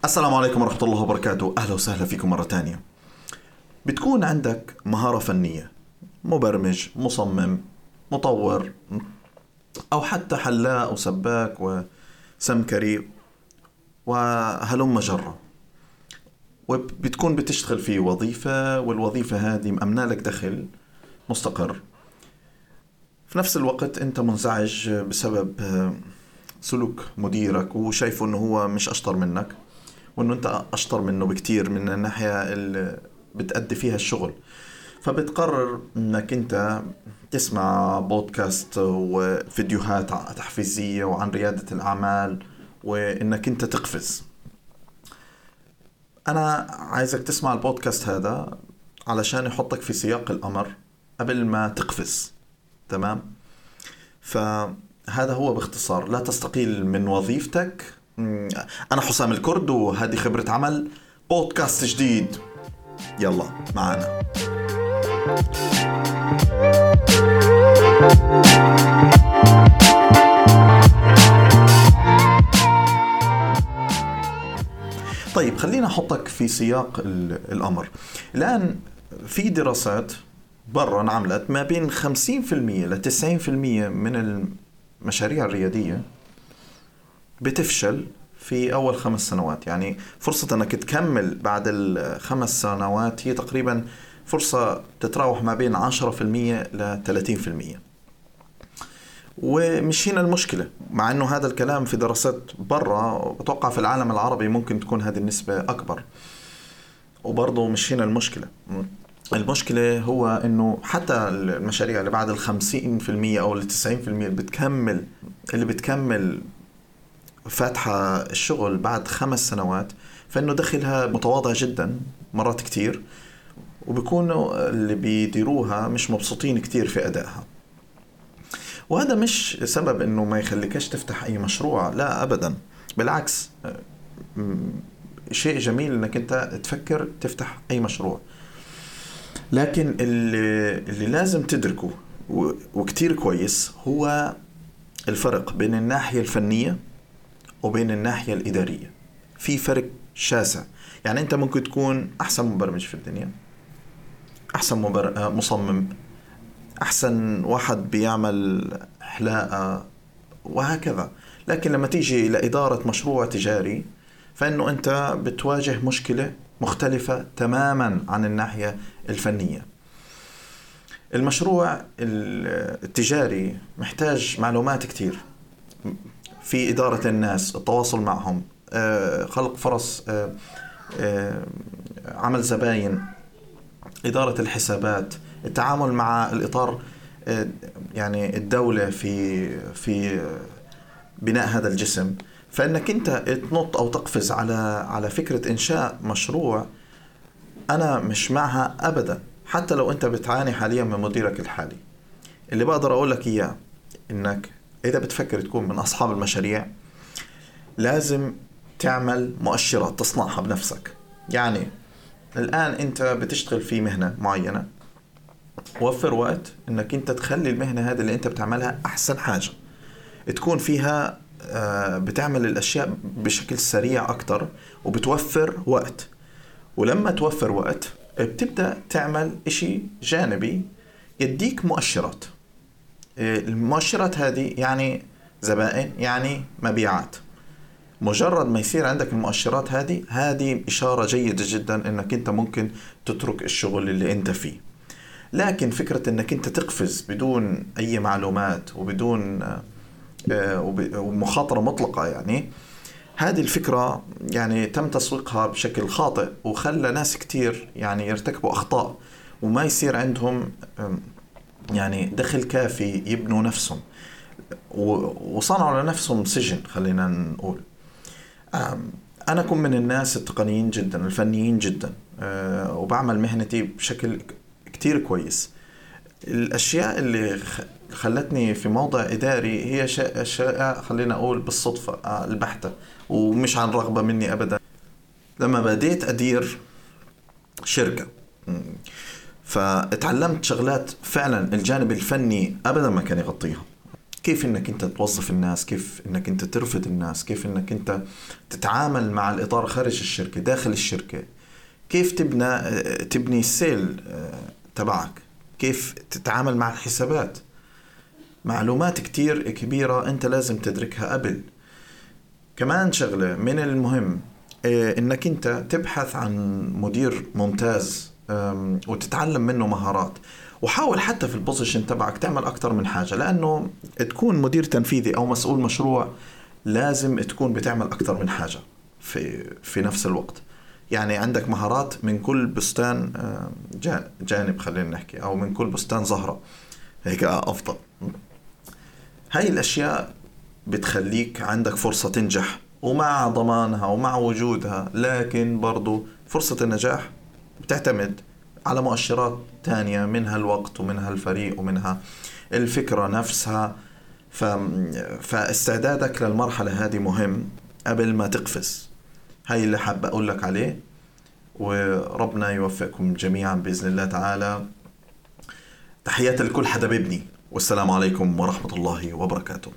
السلام عليكم ورحمة الله وبركاته. أهلا وسهلا فيكم مرة تانية. بتكون عندك مهارة فنية مبرمج مصمم مطور أو حتى حلاق وسباك وسمكري وهلم جرة. وبتكون بتشتغل في وظيفة والوظيفة هذه مأمنة لك دخل مستقر. في نفس الوقت أنت منزعج بسبب سلوك مديرك وشايفه أنه هو مش أشطر منك. وأنه أنت أشطر منه بكتير من الناحية اللي بتأدي فيها الشغل. فبتقرر إنك أنت تسمع بودكاست وفيديوهات تحفيزية وعن ريادة الأعمال وإنك أنت تقفز. أنا عايزك تسمع البودكاست هذا علشان يحطك في سياق الأمر قبل ما تقفز. تمام؟ فهذا هو باختصار. لا تستقيل من وظيفتك أنا حسام الكرد وهذه خبرة عمل بودكاست جديد. يلا معنا طيب خلينا أحطك في سياق الأمر. الآن في دراسات برا انعملت ما بين 50% ل 90% من المشاريع الريادية بتفشل في أول خمس سنوات. يعني فرصة إنك تكمل بعد الخمس سنوات هي تقريبا فرصة تتراوح ما بين 10% ل 30% ومش هنا المشكلة مع أنه هذا الكلام في دراسات برا بتوقع في العالم العربي ممكن تكون هذه النسبة أكبر. وبرضه مش هنا المشكلة. المشكلة هو أنه حتى المشاريع اللي بعد الخمسين في المية أو التسعين في المية اللي بتكمل اللي بتكمل فاتحة الشغل بعد خمس سنوات فإنه دخلها متواضع جدا مرات كتير وبيكونوا اللي بيديروها مش مبسوطين كتير في أدائها. وهذا مش سبب إنه ما يخليكش تفتح أي مشروع لا ابدا. بالعكس شيء جميل إنك أنت تفكر تفتح أي مشروع. لكن اللي, اللي لازم تدركه وكتير كويس هو الفرق بين الناحية الفنية وبين الناحية الإدارية. في فرق شاسع. يعني أنت ممكن تكون أحسن مبرمج في الدنيا أحسن مبر... مصمم أحسن واحد بيعمل حلاقه وهكذا. لكن لما تيجي لاداره مشروع تجاري فإنه أنت بتواجه مشكلة مختلفة تماما عن الناحية الفنية. المشروع التجاري محتاج معلومات كتير. في إدارة الناس التواصل معهم آه، خلق فرص آه، آه، عمل زباين إدارة الحسابات التعامل مع الإطار آه، يعني الدولة في في بناء هذا الجسم. فإنك أنت تنط أو تقفز على على فكرة إنشاء مشروع أنا مش معها ابدا حتى لو أنت بتعاني حاليا من مديرك الحالي. اللي بقدر أقول لك إياه إنك إذا بتفكر تكون من أصحاب المشاريع لازم تعمل مؤشرات تصنعها بنفسك. يعني الآن أنت بتشتغل في مهنة معينة وفر وقت إنك أنت تخلي المهنة هذه اللي أنت بتعملها أحسن حاجة. تكون فيها آه، بتعمل الأشياء بشكل سريع أكتر وبتوفر وقت. ولما توفر وقت بتبدأ تعمل إشي جانبي يديك مؤشرات. المؤشرات هذه يعني زبائن يعني مبيعات. مجرد ما يصير عندك المؤشرات هذه هذه إشارة جيدة جدا إنك أنت ممكن تترك الشغل اللي أنت فيه. لكن فكرة إنك أنت تقفز بدون أي معلومات وبدون آه، ومخاطرة مطلقة يعني هذه الفكرة يعني تم تسويقها بشكل خاطئ وخلى ناس كتير يعني يرتكبوا أخطاء وما يصير عندهم يعني دخل كافي يبنوا نفسهم. وصنعوا لنفسهم سجن خلينا نقول. أنا كنت من الناس التقنيين جدا الفنيين جدا. آه، وبعمل مهنتي بشكل كتير كويس. الأشياء اللي خلتني في موضع إداري هي أشياء خلينا أقول بالصدفة آه، البحتة. ومش عن رغبة مني أبدا. لما بديت أدير شركة فتعلمت شغلات فعلا الجانب الفني أبدا ما كان يغطيها. كيف إنك أنت توظف الناس كيف إنك أنت ترفض الناس كيف إنك أنت تتعامل مع الإطار خارج الشركة داخل الشركة كيف تبنى تبني السيل آه، تبعك كيف تتعامل مع الحسابات. معلومات كتير كبيرة أنت لازم تدركها قبل. كمان شغلة من المهم آه، إنك أنت تبحث عن مدير ممتاز. وتتعلم منه مهارات. وحاول حتى في البوزيشن تبعك تعمل أكثر من حاجة لأنه تكون مدير تنفيذي أو مسؤول مشروع لازم تكون بتعمل أكثر من حاجة في في نفس الوقت. يعني عندك مهارات من كل بستان جانب خلينا نحكي أو من كل بستان زهرة. هيك أفضل. هاي الأشياء بتخليك عندك فرصة تنجح ومع ضمانها ومع وجودها لكن برضو فرصة النجاح بتعتمد على مؤشرات تانية منها الوقت ومنها الفريق ومنها الفكرة نفسها. ف... فاستعدادك للمرحلة هذه مهم قبل ما تقفز. هاي اللي حاب أقول لك عليه. وربنا يوفقكم جميعا بإذن الله تعالى. تحياتي لكل حدا بيبني والسلام عليكم ورحمة الله وبركاته.